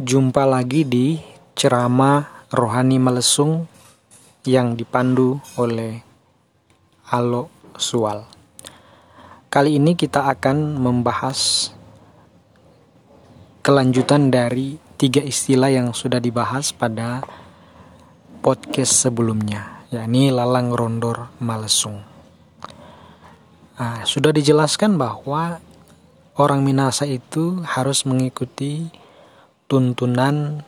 jumpa lagi di ceramah rohani melesung yang dipandu oleh Alo Sual. Kali ini kita akan membahas kelanjutan dari tiga istilah yang sudah dibahas pada podcast sebelumnya, yakni lalang rondor malesung. Nah, sudah dijelaskan bahwa orang Minasa itu harus mengikuti tuntunan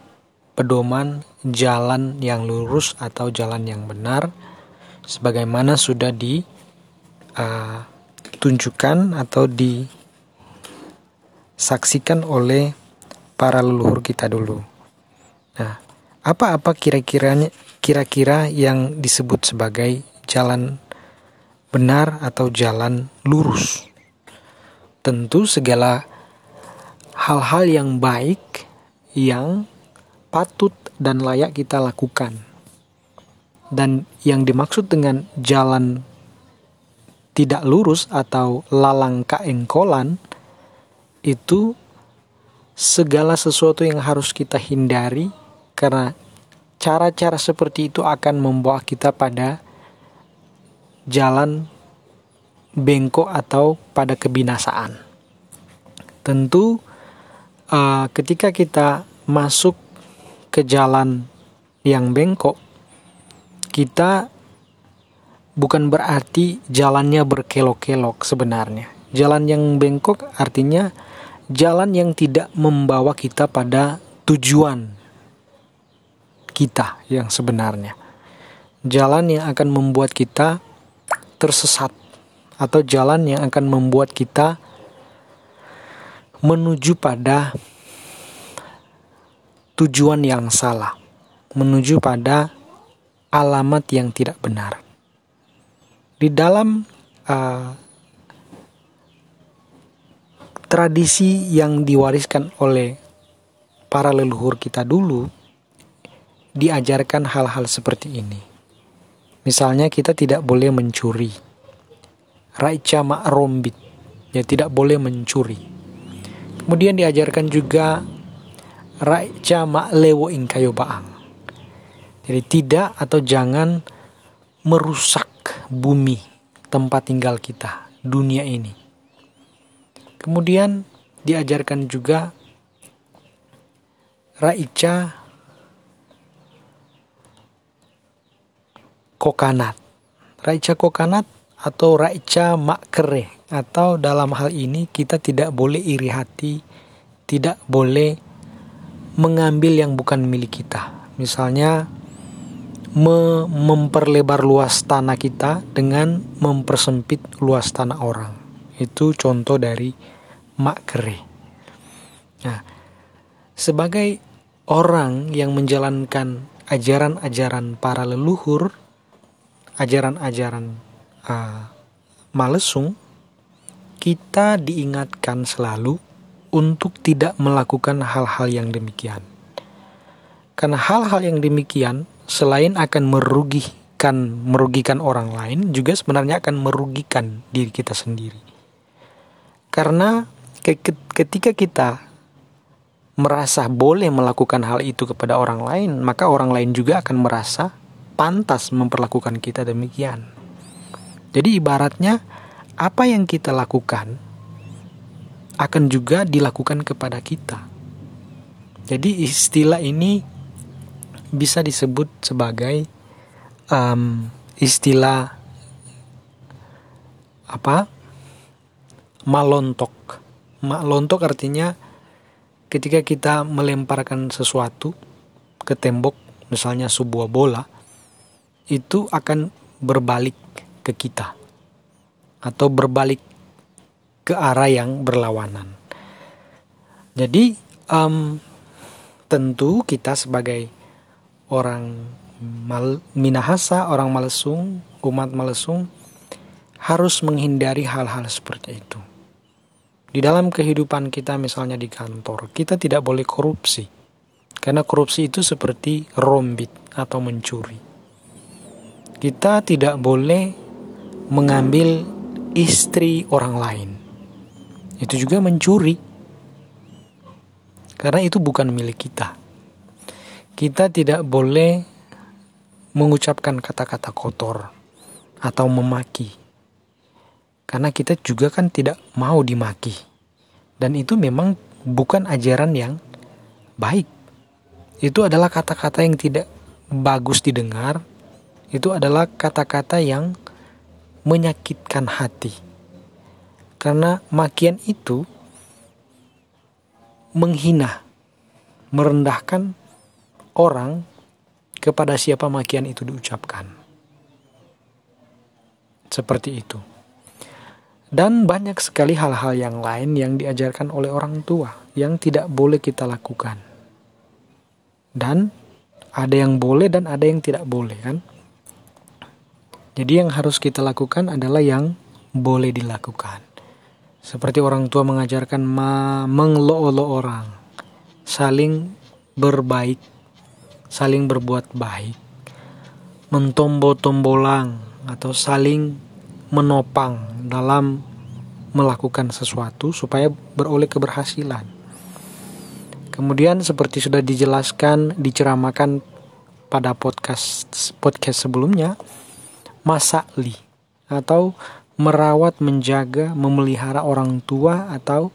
pedoman jalan yang lurus atau jalan yang benar sebagaimana sudah ditunjukkan uh, atau disaksikan oleh para leluhur kita dulu. Nah, apa-apa kira-kiranya kira-kira yang disebut sebagai jalan benar atau jalan lurus? Tentu segala hal-hal yang baik yang patut dan layak kita lakukan. Dan yang dimaksud dengan jalan tidak lurus atau lalang kaengkolan itu segala sesuatu yang harus kita hindari karena cara-cara seperti itu akan membawa kita pada jalan bengkok atau pada kebinasaan. Tentu uh, ketika kita masuk ke jalan yang bengkok, kita bukan berarti jalannya berkelok-kelok sebenarnya. Jalan yang bengkok artinya jalan yang tidak membawa kita pada tujuan kita yang sebenarnya. Jalan yang akan membuat kita tersesat atau jalan yang akan membuat kita menuju pada tujuan yang salah, menuju pada alamat yang tidak benar. Di dalam uh, tradisi yang diwariskan oleh para leluhur kita dulu, diajarkan hal-hal seperti ini. Misalnya kita tidak boleh mencuri. Raica ma'rombit, ya tidak boleh mencuri. Kemudian diajarkan juga Raica lewo ing kayo baang. Jadi tidak atau jangan merusak bumi tempat tinggal kita, dunia ini. Kemudian diajarkan juga Raica kokanat. Raica kokanat atau Raica makere atau dalam hal ini kita tidak boleh iri hati, tidak boleh mengambil yang bukan milik kita. Misalnya me memperlebar luas tanah kita dengan mempersempit luas tanah orang. Itu contoh dari makre. Nah, sebagai orang yang menjalankan ajaran-ajaran para leluhur, ajaran-ajaran uh, malesung, kita diingatkan selalu untuk tidak melakukan hal-hal yang demikian. Karena hal-hal yang demikian selain akan merugikan merugikan orang lain juga sebenarnya akan merugikan diri kita sendiri. Karena ketika kita merasa boleh melakukan hal itu kepada orang lain, maka orang lain juga akan merasa pantas memperlakukan kita demikian. Jadi ibaratnya apa yang kita lakukan akan juga dilakukan kepada kita. Jadi istilah ini bisa disebut sebagai um, istilah apa? Malontok. Malontok artinya ketika kita melemparkan sesuatu ke tembok, misalnya sebuah bola, itu akan berbalik ke kita atau berbalik ke arah yang berlawanan. Jadi um, tentu kita sebagai orang mal, Minahasa, orang Malesung, umat Malesung harus menghindari hal-hal seperti itu. Di dalam kehidupan kita misalnya di kantor, kita tidak boleh korupsi. Karena korupsi itu seperti rombit atau mencuri. Kita tidak boleh mengambil istri orang lain itu juga mencuri. Karena itu bukan milik kita. Kita tidak boleh mengucapkan kata-kata kotor atau memaki. Karena kita juga kan tidak mau dimaki. Dan itu memang bukan ajaran yang baik. Itu adalah kata-kata yang tidak bagus didengar. Itu adalah kata-kata yang menyakitkan hati. Karena makian itu menghina, merendahkan orang kepada siapa makian itu diucapkan. Seperti itu. Dan banyak sekali hal-hal yang lain yang diajarkan oleh orang tua yang tidak boleh kita lakukan. Dan ada yang boleh dan ada yang tidak boleh kan. Jadi yang harus kita lakukan adalah yang boleh dilakukan. Seperti orang tua mengajarkan ma menglo-lo orang, saling berbaik, saling berbuat baik, mentombo-tombolang atau saling menopang dalam melakukan sesuatu supaya beroleh keberhasilan. Kemudian seperti sudah dijelaskan, diceramakan pada podcast podcast sebelumnya, masakli atau merawat, menjaga, memelihara orang tua atau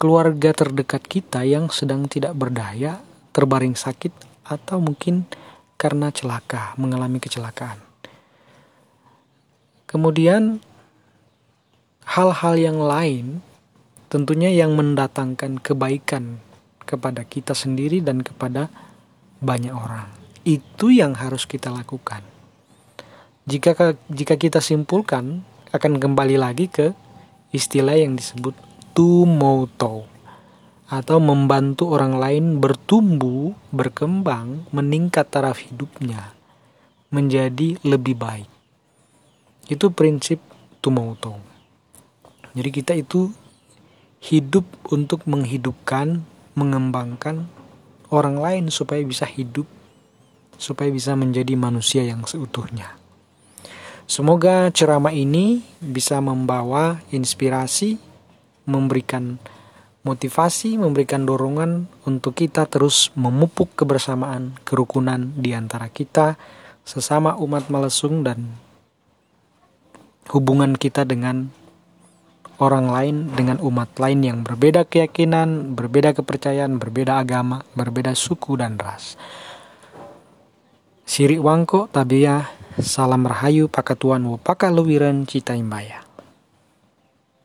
keluarga terdekat kita yang sedang tidak berdaya, terbaring sakit atau mungkin karena celaka, mengalami kecelakaan. Kemudian hal-hal yang lain tentunya yang mendatangkan kebaikan kepada kita sendiri dan kepada banyak orang. Itu yang harus kita lakukan. Jika jika kita simpulkan akan kembali lagi ke istilah yang disebut tumoto atau membantu orang lain bertumbuh, berkembang, meningkat taraf hidupnya menjadi lebih baik. Itu prinsip tumoto. Jadi kita itu hidup untuk menghidupkan, mengembangkan orang lain supaya bisa hidup, supaya bisa menjadi manusia yang seutuhnya. Semoga ceramah ini bisa membawa inspirasi, memberikan motivasi, memberikan dorongan untuk kita terus memupuk kebersamaan, kerukunan di antara kita, sesama umat Malesung dan hubungan kita dengan orang lain dengan umat lain yang berbeda keyakinan, berbeda kepercayaan, berbeda agama, berbeda suku dan ras. Siri wangko tabia salam rahayu pakatuan wo pakaluwiran cita imbaya.